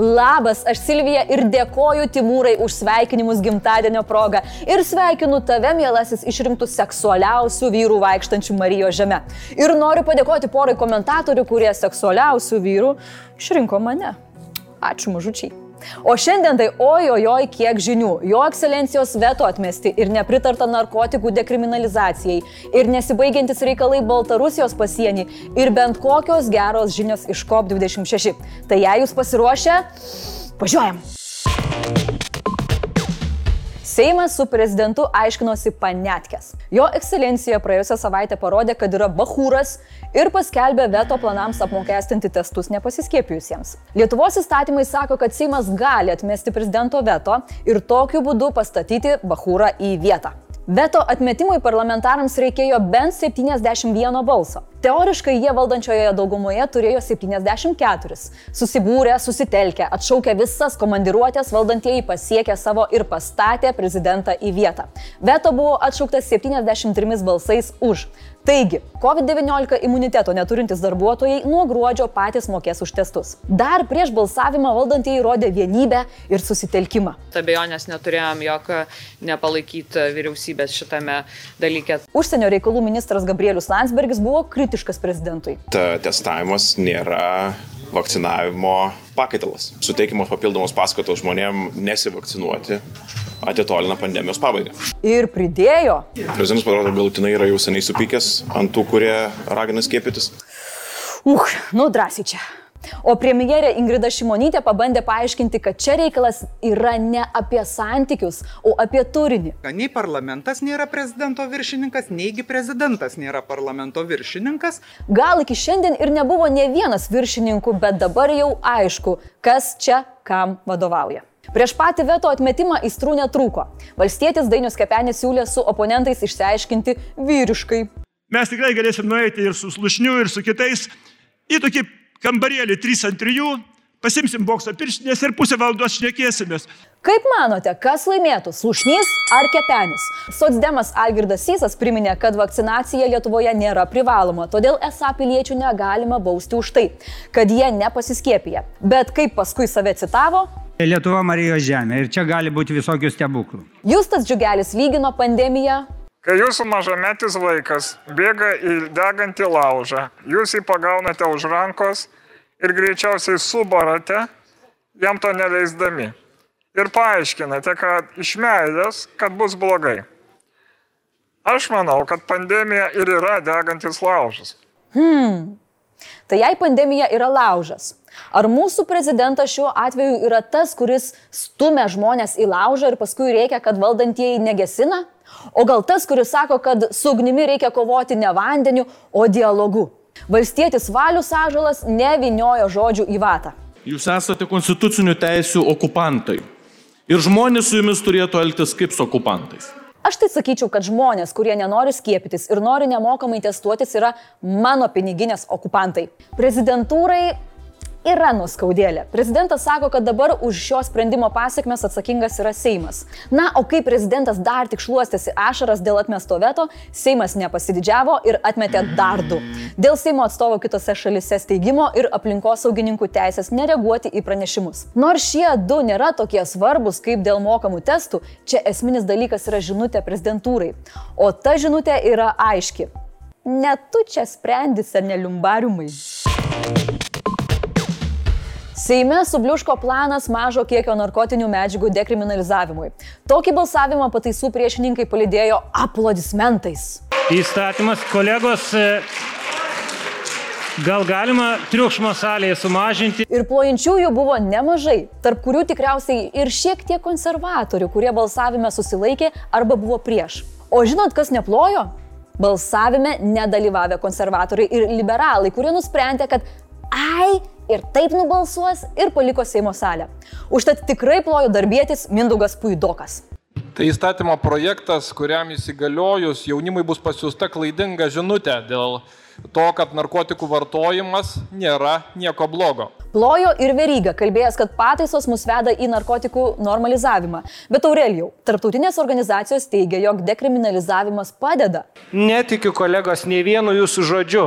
Labas, aš Silvija ir dėkoju Timūrai už sveikinimus gimtadienio progą. Ir sveikinu tave, mielasis, išrinktų seksualiausių vyrų vaikštančių Marijos žemė. Ir noriu padėkoti porai komentatorių, kurie seksualiausių vyrų išrinko mane. Ačiū mažučiai. O šiandien tai ojojoj kiek žinių. Jo ekscelencijos veto atmesti ir nepritarta narkotikų dekriminalizacijai. Ir nesibaigiantis reikalai Baltarusijos pasienį. Ir bent kokios geros žinios iš COP26. Tai jei jūs pasiruošę, važiuojam. Seimas su prezidentu aiškinosi panetkės. Jo ekscelencija praėjusią savaitę parodė, kad yra bahūras ir paskelbė veto planams apmokestinti testus nepasiskiepijusiems. Lietuvos įstatymai sako, kad Seimas gali atmesti prezidento veto ir tokiu būdu pastatyti bahūrą į vietą. Veto atmetimui parlamentarams reikėjo bent 71 balso. Teoriškai jie valdančioje daugumoje turėjo 74. Susibūrę, susitelkę, atšaukę visas komandiruotės, valdantieji pasiekė savo ir pastatė prezidentą į vietą. Veto buvo atšauktas 73 balsais už. Taigi, COVID-19 imuniteto neturintys darbuotojai nuo gruodžio patys mokės už testus. Dar prieš balsavimą valdantieji rodė vienybę ir susitelkimą. Abejonės neturėjom jokio nepalaikyti vyriausybės šitame dalyke. Užsienio reikalų ministras Gabrielius Landsbergis buvo kritiškas prezidentui. Ta testavimas nėra vakcinavimo pakaitalas. Suteikiamos papildomos paskatos žmonėm nesivakcinuoti atitolina pandemijos pabaigą. Ir pridėjo. Prezidentas parodo, galutinai yra jau seniai supykęs ant tų, kurie ragina skiepytis. Uh, nu drąsiai čia. O premjerė Ingrida Šimonytė pabandė paaiškinti, kad čia reikalas yra ne apie santykius, o apie turinį. Nei parlamentas nėra prezidento viršininkas, neigi prezidentas nėra parlamento viršininkas. Gal iki šiandien ir nebuvo ne vienas viršininkų, bet dabar jau aišku, kas čia kam vadovauja. Prieš patį veto atmetimą įstrų netrūko. Valstietis Dainius Kepenis siūlė su oponentais išsiaiškinti vyriškai. Mes tikrai galėsim nueiti ir su slušniu, ir su kitais į tokį kambarėlį 3 ant 3, pasimsim bokso pirštinės ir pusę valandos šnekėsimės. Kaip manote, kas laimėtų - slušnys ar kepenis? Sotsdemas Algirdas Sysas priminė, kad vakcinacija Lietuvoje nėra privaloma, todėl esą piliečių negalima bausti už tai, kad jie nepasiskiepija. Bet kaip paskui save citavo, Lietuva Marijos žemė ir čia gali būti visokių stebuklų. Justas Džiugelis lygino pandemiją Kai jūsų mažametis vaikas bėga į degantį laužą, jūs jį pagaunate už rankos ir greičiausiai subarate, jam to neleisdami. Ir paaiškinate, kad iš meilės, kad bus blogai. Aš manau, kad pandemija ir yra degantis laužas. Hmm. Tai jei pandemija yra laužas, ar mūsų prezidentas šiuo atveju yra tas, kuris stumia žmonės į laužą ir paskui reikia, kad valdantieji negesina? O gal tas, kuris sako, kad su ugnimi reikia kovoti ne vandeniu, o dialogu? Valstietis Valius Ažalas neviniojo žodžių į vatą. Jūs esate konstitucinių teisių okupantai. Ir žmonės su jumis turėtų elgtis kaip su okupantais. Aš tai sakyčiau, kad žmonės, kurie nenori skiepytis ir nori nemokamai testuotis, yra mano piniginės okupantai. Prezidentūrai yra nuskaudėlė. Prezidentas sako, kad dabar už šio sprendimo pasiekmes atsakingas yra Seimas. Na, o kai prezidentas dar tik šluostėsi ašaras dėl atmesto veto, Seimas nepasididžiavo ir atmetė dar du. Dėl Seimo atstovo kitose šalise steigimo ir aplinkosaugininkų teisės nereaguoti į pranešimus. Nors šie du nėra tokie svarbus kaip dėl mokamų testų, čia esminis dalykas yra žinutė prezidentūrai. O ta žinutė yra aiški. Ne tu čia sprendi seneliumbariumai. Seime subliuško planas mažo kiekio narkotinių medžiagų dekriminalizavimui. Tokį balsavimą pataisų priešininkai palidėjo aplodismentais. Įstatymas, kolegos, e, gal galima triukšmo salėje sumažinti. Ir plojančiųjų buvo nemažai, tarp kurių tikriausiai ir šiek tiek konservatorių, kurie balsavime susilaikė arba buvo prieš. O žinot, kas neplojo? Balsavime nedalyvavę konservatoriai ir liberalai, kurie nusprendė, kad ai, ir taip nubalsuos ir paliko Seimo salę. Užtat tikrai plojo darbėtis Mindugas Puidokas. Tai įstatymo projektas, kuriam įsigaliojus jaunimui bus pasiūsta klaidinga žinutė dėl to, kad narkotikų vartojimas nėra nieko blogo. Plojo ir veryga, kalbėjęs, kad pataisos mus veda į narkotikų normalizavimą. Bet Aurelijau, tarptautinės organizacijos teigia, jog dekriminalizavimas padeda. Netikiu kolegos nei vienu jūsų žodžiu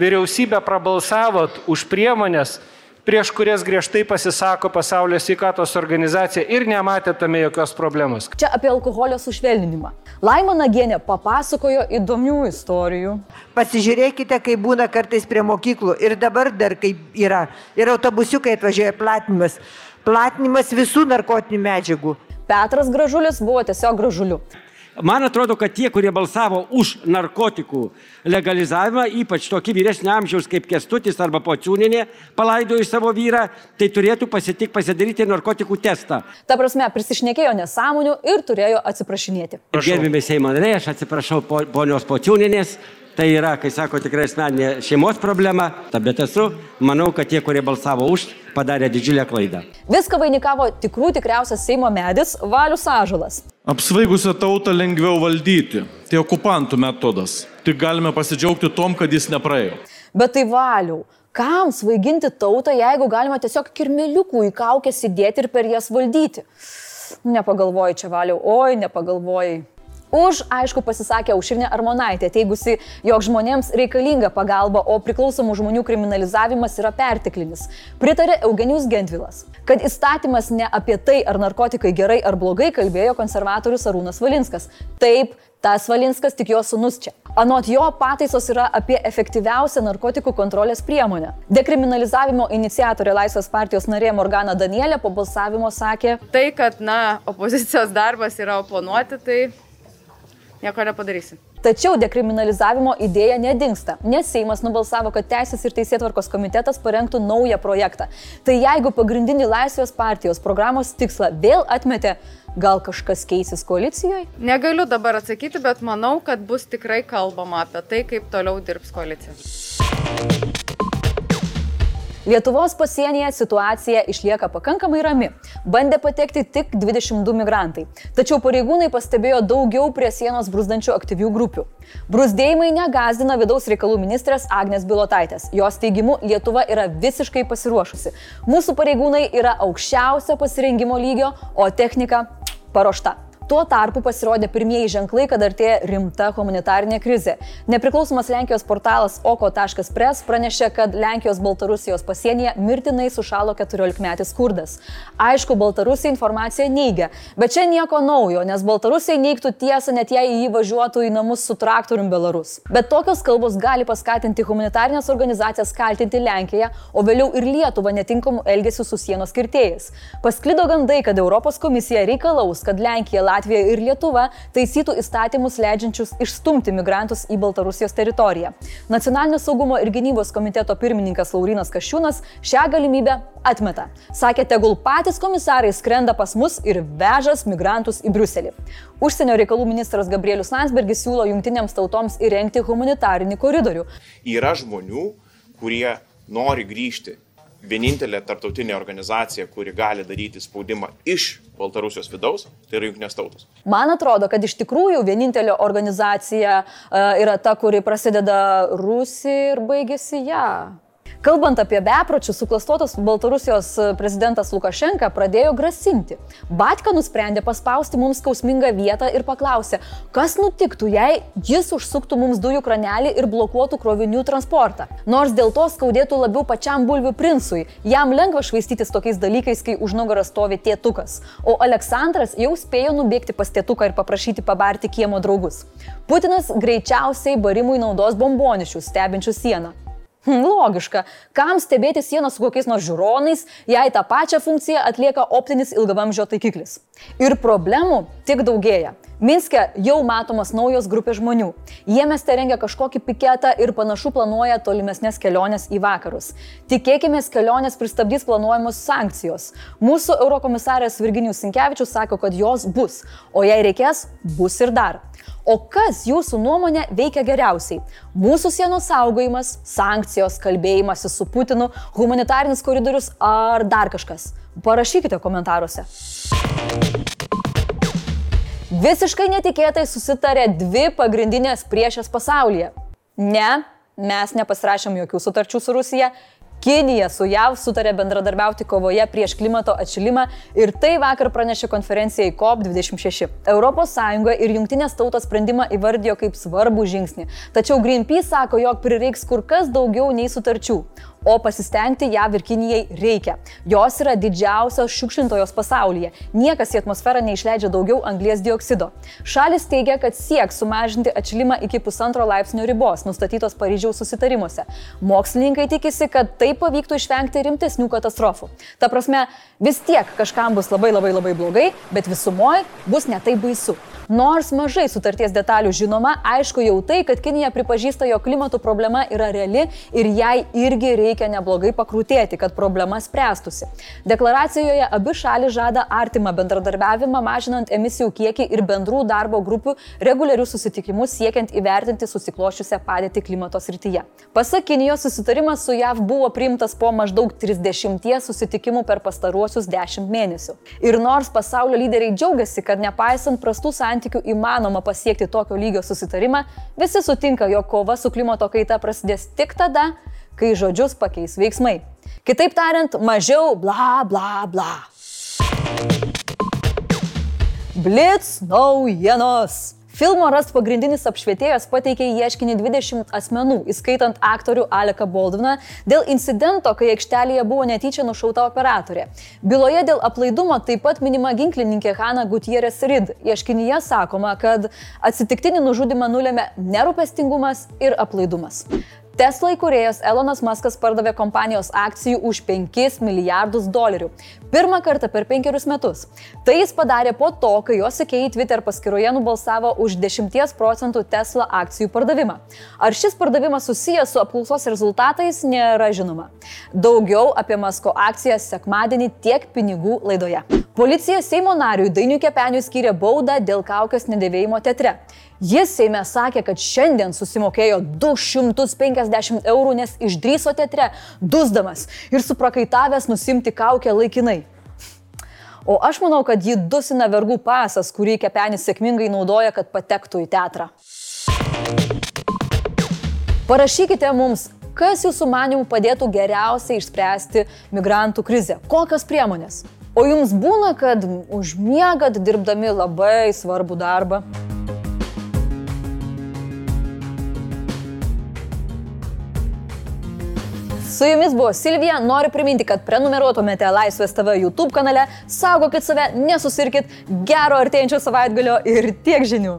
vyriausybė prabalsavot už priemonės, prieš kurias griežtai pasisako pasaulio sveikatos organizacija ir nematė tame jokios problemos. Čia apie alkoholio sušvelninimą. Laima Nagienė papasakojo įdomių istorijų. Pasižiūrėkite, kaip būna kartais prie mokyklų ir dabar dar kaip yra. Ir autobusiukai atvažiuoja platinimas. Platinimas visų narkotinių medžiagų. Petras Gražulis buvo tiesiog gražuliu. Man atrodo, kad tie, kurie balsavo už narkotikų legalizavimą, ypač tokį vyresnį amžiaus kaip Kestutis arba Pociūninė, palaidojo savo vyrą, tai turėtų pasitik pasidaryti narkotikų testą. Ta prasme, prisišnekėjo nesąmonių ir turėjo atsiprašinėti. Gerbimi Seimo nariai, aš atsiprašau po- ponios Pociūninės. Tai yra, kai sako, tikrai asmeninė šeimos problema, ta bet esu, manau, kad tie, kurie balsavo už, padarė didžiulę klaidą. Viską vainikavo tikrų tikriausias Seimo medis Valius Ažalas. Apsvaigusią tautą lengviau valdyti. Tai okupantų metodas. Tik galime pasidžiaugti tom, kad jis nepraėjo. Bet tai valiau. Kam svaiginti tautą, jeigu galima tiesiog kirmeliukų į kaukės įdėti ir per jas valdyti? Nepagalvojai čia valiau, oi, nepagalvojai. Už, aišku, pasisakė Aušrinė Armonaitė, teigusi, jog žmonėms reikalinga pagalba, o priklausomų žmonių kriminalizavimas yra perteklinis. Pritarė Eugenijus Gendvilas. Kad įstatymas ne apie tai, ar narkotikai gerai ar blogai, kalbėjo konservatorius Arūnas Valinskas. Taip, tas Valinskas tik jo sunus čia. Anot jo pataisos yra apie efektyviausią narkotikų kontrolės priemonę. Dekriminalizavimo iniciatorė Laisvės partijos narė Morgana Danielė po balsavimo sakė, Tai, kad, na, opozicijos darbas yra oponuoti, tai nieko nepadarysi. Tačiau dekriminalizavimo idėja nedingsta, nes Seimas nubalsavo, kad Teisės ir Teisėtvarkos komitetas parengtų naują projektą. Tai jeigu pagrindinį Laisvės partijos programos tikslą vėl atmetė, gal kažkas keisis koalicijoje? Negaliu dabar atsakyti, bet manau, kad bus tikrai kalbama apie tai, kaip toliau dirbs koalicija. Lietuvos pasienyje situacija išlieka pakankamai rami. Bandė patekti tik 22 migrantai. Tačiau pareigūnai pastebėjo daugiau prie sienos brūzdančių aktyvių grupių. Brūzdėjimai negazdina vidaus reikalų ministrės Agnes Bilotaitės. Jos teigimu, Lietuva yra visiškai pasiruošusi. Mūsų pareigūnai yra aukščiausio pasirengimo lygio, o technika paruošta. Tuo tarpu pasirodė pirmieji ženklai, kad artėja rimta humanitarinė krizė. Nepriklausomas Lenkijos portalas oko.press pranešė, kad Lenkijos Baltarusijos pasienyje mirtinai sušalo 14-metis kurdas. Aišku, Baltarusija informaciją neigia, bet čia nieko naujo, nes Baltarusija neigtų tiesą net jei jį važiuotų į namus su traktorium Belarus. Bet tokios kalbos gali paskatinti humanitarinės organizacijas kaltinti Lenkiją, o vėliau ir Lietuvą netinkamų elgesių su sienos kirtėjais. Pasklido gandai, kad Europos komisija reikalaus, kad Lenkija, Latvija ir Lietuva taisytų įstatymus leidžiančius išstumti migrantus į Baltarusijos teritoriją. Nacionalinio saugumo ir gynybos komiteto pirmininkas Laurinas Kašiūnas šią galimybę atmeta. Sakė, tegul patys komisarai skrenda pas mus ir vežas migrantus į Briuselį. Užsienio reikalų ministras Gabrielius Landsbergis siūlo jungtinėms tautoms įrengti humanitarinį koridorių. Yra žmonių, kurie nori grįžti. Vienintelė tarptautinė organizacija, kuri gali daryti spaudimą iš Baltarusijos vidaus, tai yra Junktinės tautos. Man atrodo, kad iš tikrųjų vienintelė organizacija uh, yra ta, kuri prasideda Rusija ir baigėsi ją. Kalbant apie bepročius, suklastotas Baltarusijos prezidentas Lukašenka pradėjo grasinti. Batka nusprendė paspausti mums skausmingą vietą ir paklausė, kas nutiktų, jei jis užsuktų mums dujų kranelį ir blokuotų krovinių transportą. Nors dėl to skaudėtų labiau pačiam bulvių princui, jam lengva švaistytis tokiais dalykais, kai už nugaras stovi tėtukas. O Aleksandras jau spėjo nubėgti pas tėtuką ir paprašyti pabarti kiemo draugus. Putinas greičiausiai barimui naudos bombonišių stebinčių sieną. Hm, Logiška, kam stebėti sieną su kokiais nors žiūronais, jei tą pačią funkciją atlieka optinis ilgavamžio taikiklis. Ir problemų tik daugėja. Minske jau matomas naujos grupės žmonių. Jie mieste rengia kažkokį piketą ir panašu planuoja tolimesnės kelionės į vakarus. Tikėkime, kelionės pristabdys planuojamos sankcijos. Mūsų eurokomisarės Virginijus Sinkevičius sako, kad jos bus, o jei reikės, bus ir dar. O kas jūsų nuomonė veikia geriausiai? Mūsų sienos saugojimas, sankcijos, kalbėjimasis su Putinu, humanitarinis koridorius ar dar kažkas? Parašykite komentaruose. Visiškai netikėtai susitarė dvi pagrindinės priešės pasaulyje. Ne, mes nepasirašėm jokių sutarčių su Rusija. Kinija su JAV sutarė bendradarbiauti kovoje prieš klimato atšilimą ir tai vakar pranešė konferencijai COP26. ES ir Junktinės tautos sprendimą įvardijo kaip svarbų žingsnį. Tačiau Greenpeace sako, jog prireiks kur kas daugiau nei sutarčių. O pasistengti JAV ir Kinijai reikia. Jos yra didžiausios šiukšlintojos pasaulyje. Niekas į atmosferą neišleidžia daugiau anglies dioksido. Šalis teigia, kad sieks sumažinti atšilimą iki pusantro laipsnio ribos, nustatytos Paryžiaus susitarimuose. Mokslininkai tikisi, kad tai pavyktų išvengti rimtesnių katastrofų. Ta prasme, vis tiek kažkam bus labai labai labai blogai, bet visumoje bus netai baisu. Nors mažai sutarties detalių žinoma, aišku jau tai, kad Kinija pripažįsta, jo klimato problema yra reali ir jai irgi reikia neblogai pakrūtėti, kad problema spręstųsi. Deklaracijoje abi šalis žada artimą bendradarbiavimą, mažinant emisijų kiekį ir bendrų darbo grupių reguliarius susitikimus siekiant įvertinti susiklošiusią padėtį klimato srityje. Pasak Kinijos susitarimas su JAV buvo priimtas po maždaug 30 susitikimų per pastaruosius 10 mėnesių. Ir nors pasaulio lyderiai džiaugiasi, kad nepaisant prastų santykių, santykių įmanoma pasiekti tokio lygio susitarimą, visi sutinka, jog kova su klimato kaita prasidės tik tada, kai žodžius pakeis veiksmai. Kitaip tariant, mažiau bla bla bla. Blitz naujienos. Filmo Rast pagrindinis apšvietėjas pateikė ieškinį 20 asmenų, įskaitant aktorių Aleką Baldviną, dėl incidento, kai aikštelėje buvo netyčia nušauta operatorė. Byloje dėl aplaidumo taip pat minima ginklininkė Hanna Gutierrez Rid. Ieškinyje sakoma, kad atsitiktinį nužudimą nulėmė nerūpestingumas ir aplaidumas. Tesla įkūrėjas Elonas Muskas pardavė kompanijos akcijų už 5 milijardus dolerių. Pirmą kartą per penkerius metus. Tai jis padarė po to, kai jo sekėjai Twitter paskyroje nubalsavo už 10 procentų Tesla akcijų pardavimą. Ar šis pardavimas susijęs su apklausos rezultatais, nėra žinoma. Daugiau apie Masko akcijas sekmadienį tiek pinigų laidoje. Policija Seimo nariui Dainiu Kepeniui skyrė baudą dėl kaukės nedėvėjimo teatre. Jis Seime sakė, kad šiandien susimokėjo 250 eurų, nes išdryso teatre, dusdamas ir suprakaitavęs nusimti kaukę laikinai. O aš manau, kad jį dusina vergų pasas, kurį kepenis sėkmingai naudoja, kad patektų į teatrą. Parašykite mums, kas jūsų manimų padėtų geriausiai išspręsti migrantų krizę. Kokios priemonės? O jums būna, kad užmiegat dirbdami labai svarbų darbą? Su jumis buvo Silvija, noriu priminti, kad prenumeruotumėte Laisvės TV YouTube kanale, saugokit save, nesusirkit, gero artėjančio savaitgalio ir tiek žinių.